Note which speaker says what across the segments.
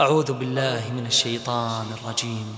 Speaker 1: أعوذ بالله من الشيطان الرجيم.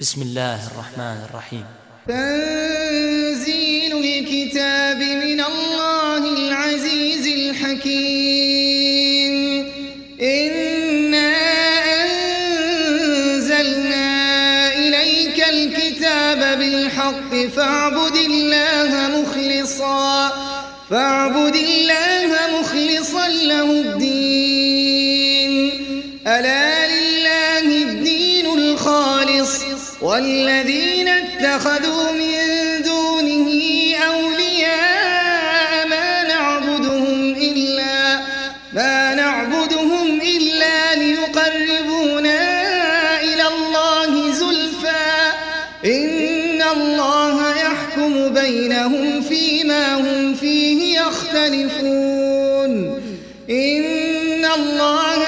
Speaker 1: بسم الله الرحمن الرحيم.
Speaker 2: تنزيل الكتاب من الله والذين اتخذوا من دونه أولياء ما نعبدهم إلا ما نعبدهم إلا ليقربونا إلى الله زلفى. إن الله يحكم بينهم فيما هم فيه يختلفون. إن الله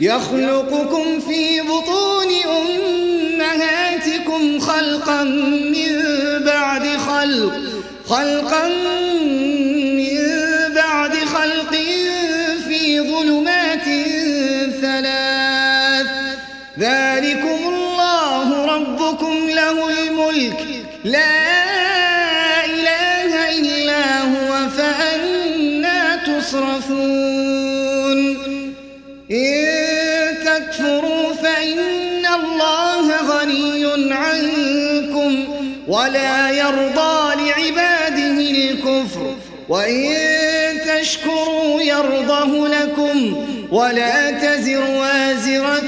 Speaker 2: يخلقكم في بطون أمهاتكم خلقا من بعد خلق خلقا من وإن تشكروا يرضه لكم ولا تزر وازرة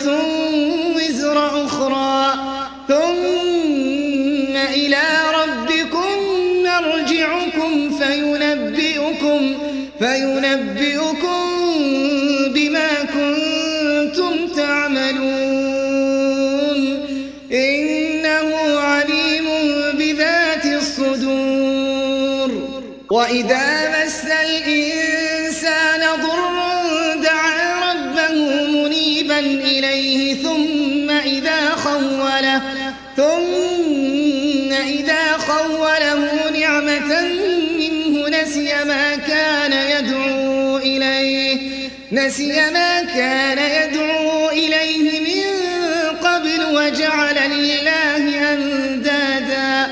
Speaker 2: نسي ما كان يدعو إليه من قبل وجعل لله أندادا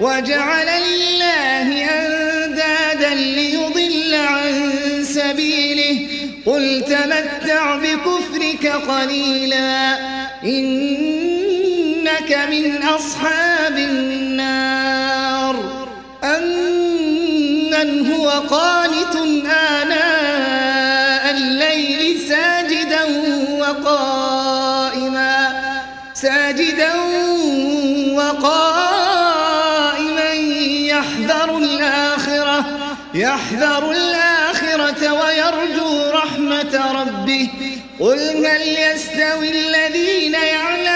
Speaker 2: وجعل لله أندادا ليضل عن سبيله. قل تمتع بكفرك قليلا إنك من أصحاب يحذر الآخرة ويرجو رحمة ربه. قل هل يستوي الذين يعلمون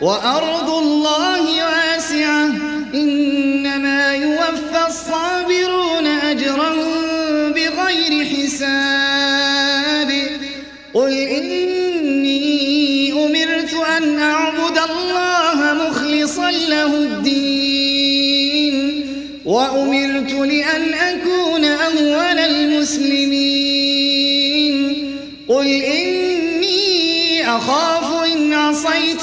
Speaker 2: وأرض الله واسعة. إنما يوفى الصابرون أجرهم بغير حساب. قل إني أمرت أن أعبد الله مخلصا له الدين. وأمرت لأن أكون أول المسلمين. قل إني أخاف إن عصيت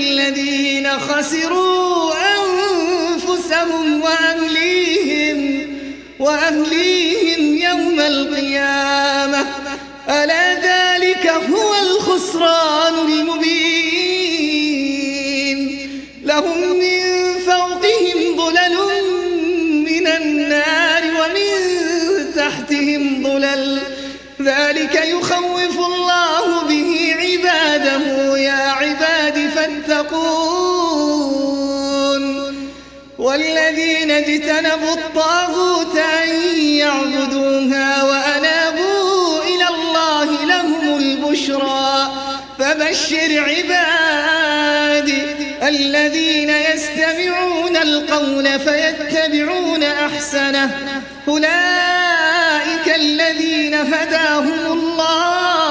Speaker 2: الذين خسروا أنفسهم وأهليهم وأهليهم يوم القيامة. ألا ذلك هو الخسران؟ والذين اجتنبوا الطاغوت أن يعبدوها وأنابوا إلى الله لهم البشرى. فبشر عبادي الذين يستمعون القول فيتبعون أحسنه. أولئك الذين هداهم الله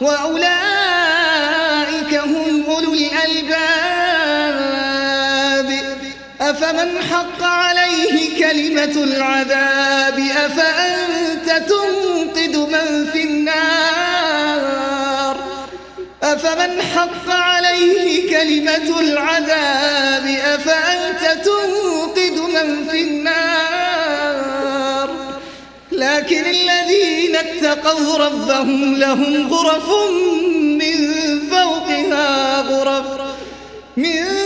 Speaker 2: وأولئك أفمن حق عليه كلمة العذاب؟ أفأنت تنقذ من في النار؟ أفمن حق عليه كلمة العذاب؟ أفأنت تنقذ من في النار؟ لكن الذين اتقوا ربهم لهم غرف من فوقها غرف من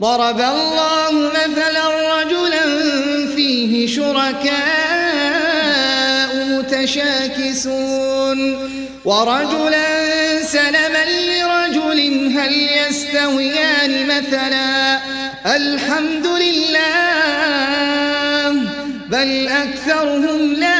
Speaker 2: ضرب الله مثلا رجلا فيه شركاء متشاكسون ورجلا سلما لرجل هل يستويان مثلا الحمد لله بل أكثرهم لا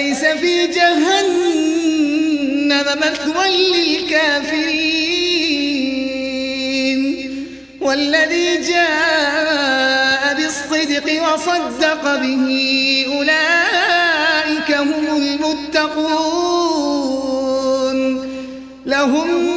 Speaker 2: أليس في جهنم مثوى للكافرين. والذي جاء بالصدق وصدق به أولئك هم المتقون. لهم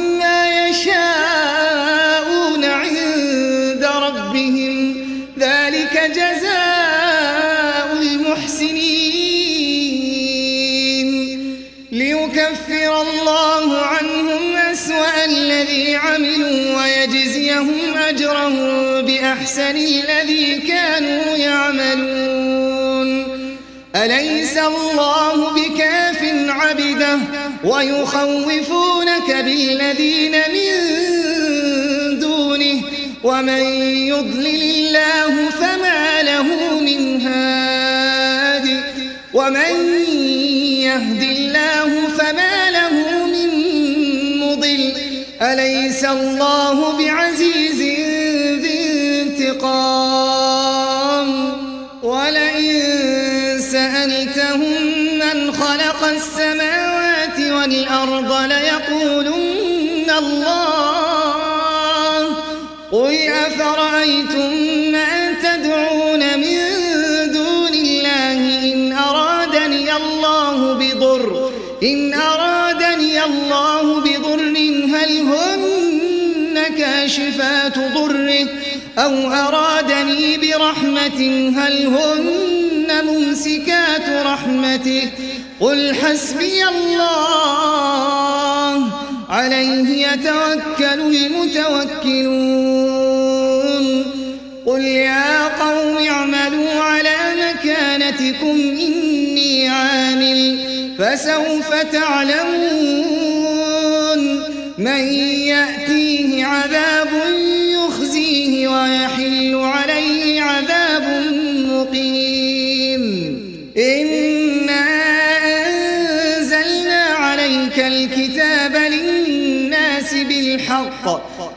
Speaker 2: بأحسن الذي كانوا يعملون. أليس الله بكاف عبده ويخوفونك بالذين من دونه؟ ومن يضلل الله فما له من هاد. ومن يهد الله فما له من مضل. أليس الله بعزيز والأرض ليقولن الله. قل أفرأيتم ما تدعون من دون الله إن أرادني الله بضر. إن أرادني الله بضر هل هن كاشفات ضره؟ أو أرادني برحمة هل هن ممسكات رحمته؟ قل حسبي الله عليه يتوكل المتوكلون. قل يا قوم اعملوا على مكانتكم إني عامل فسوف تعلمون. من يأتيه عذاب يخزيه ويحل عليه عذاب مقيم. إنا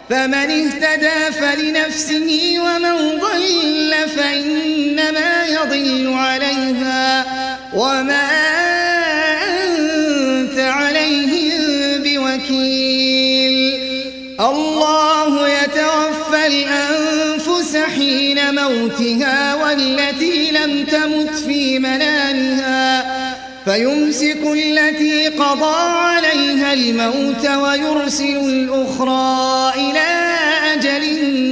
Speaker 2: فمن اهتدى فلنفسه ومن ضل فإنما يضل عليها وما أنت عليهم بوكيل. الله يتوفى الأنفس حين موتها والتي لم تمت في منامها فيمسك التي قضى الموت ويرسل الأخرى إلى أجل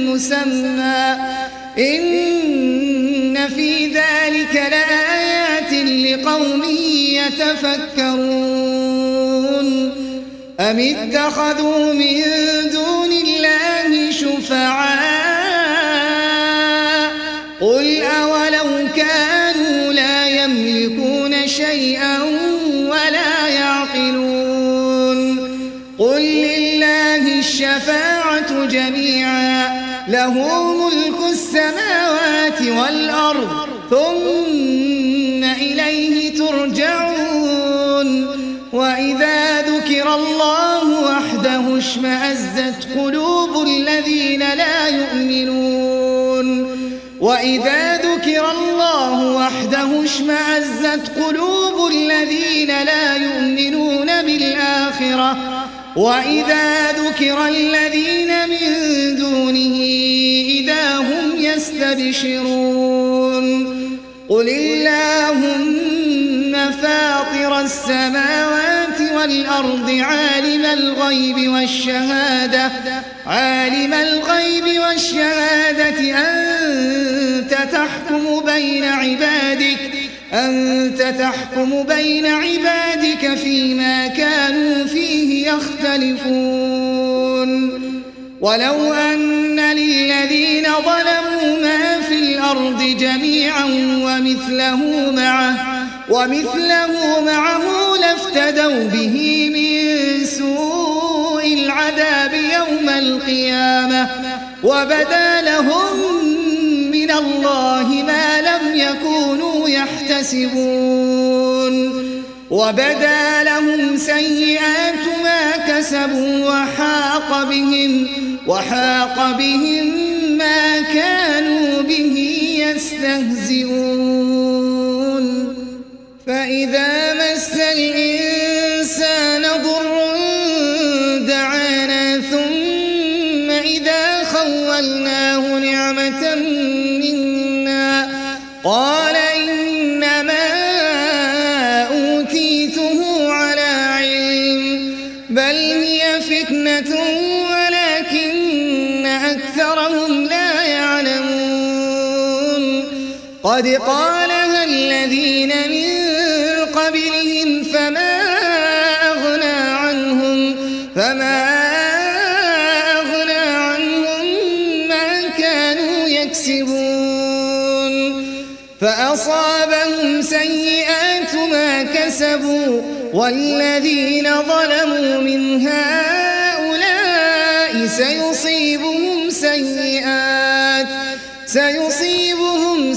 Speaker 2: مسمى. إن في ذلك لآيات لقوم يتفكرون. أم اتخذوا من دون الله شفعاء؟ قل أولو كانوا لا يملكون شيئا له ملك السماوات والأرض ثم إليه ترجعون. وإذا ذكر الله وحده اشمأزت قلوب الذين لا يؤمنون. وإذا ذكر الله وحده اشمأزت قلوب الذين لا يؤمنون بالآخرة وإذا ذكر الذين من دونه إذا هم يستبشرون قل اللهم فاطر السماوات والأرض عالم الغيب والشهادة عالم الغيب والشهادة أنت تحكم بين عبادك أنت تحكم بين عبادك فيما كانوا فيه يختلفون. ولو أن للذين ظلموا ما في الأرض جميعا ومثله معه ومثله معه لافتدوا به من سوء العذاب يوم القيامة وبدا لهم من الله ما يحتسبون. وبدا لهم سيئات ما كسبوا وحاق بهم وحاق بهم ما كانوا به يستهزئون. فإذا قد قالها الذين من قبلهم فما أغنى عنهم فما أغنى عنهم ما كانوا يكسبون فأصابهم سيئات ما كسبوا والذين ظلموا من هؤلاء سيصيبهم سيئات سيصيبهم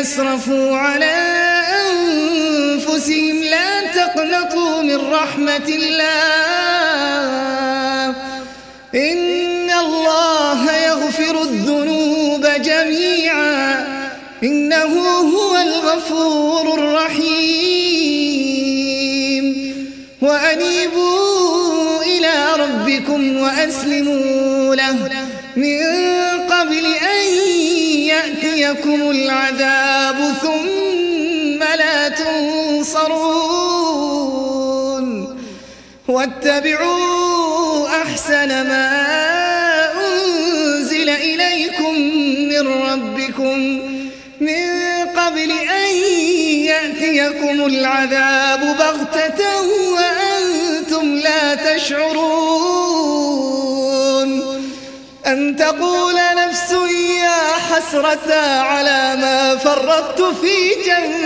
Speaker 2: أسرفوا على أنفسهم لا تقنطوا من رحمة الله. إن الله يغفر الذنوب جميعا. إنه هو الغفور الرحيم. وأنيبوا إلى ربكم وأسلموا له. من قبل أن يأتيكم العذاب. واتبعوا أحسن ما أنزل إليكم من ربكم من قبل أن يأتيكم العذاب بغتة وأنتم لا تشعرون أن تقول نفس يا حسرة على ما فرطت في جنب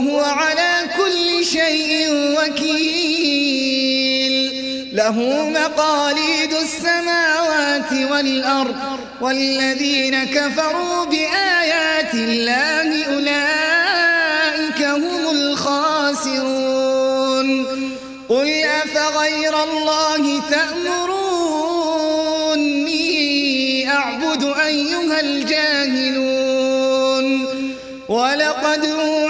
Speaker 2: وهو على كل شيء وكيل. له مقاليد السماوات والأرض والذين كفروا بآيات الله أولئك هم الخاسرون. قل أفغير الله تأمروني أعبد أيها الجاهلون. ولقد أوحي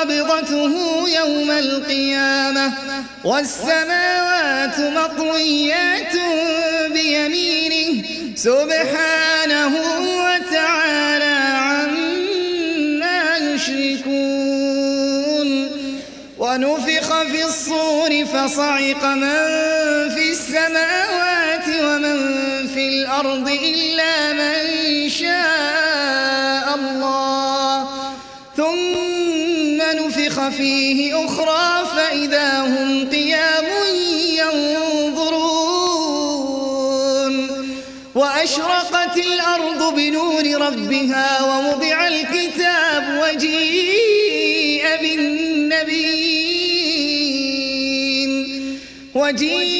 Speaker 2: قبضته يوم القيامة. والسماوات مطويات بيمينه. سبحانه وتعالى عما يشركون. ونفخ في الصور فصعق من في السماوات ومن في الأرض إلا من شاء. نفخ فيه أخرى فإذا هم قيام ينظرون. وأشرقت الأرض بنور ربها ووضع الكتاب وجيء بالنبيين. وجيء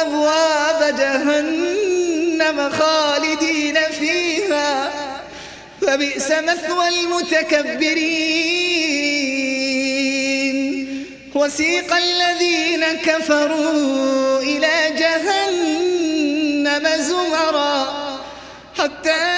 Speaker 2: أبواب جهنم خالدين فيها. فبئس مثوى المتكبرين. وسيق الذين كفروا إلى جهنم زمرا حتى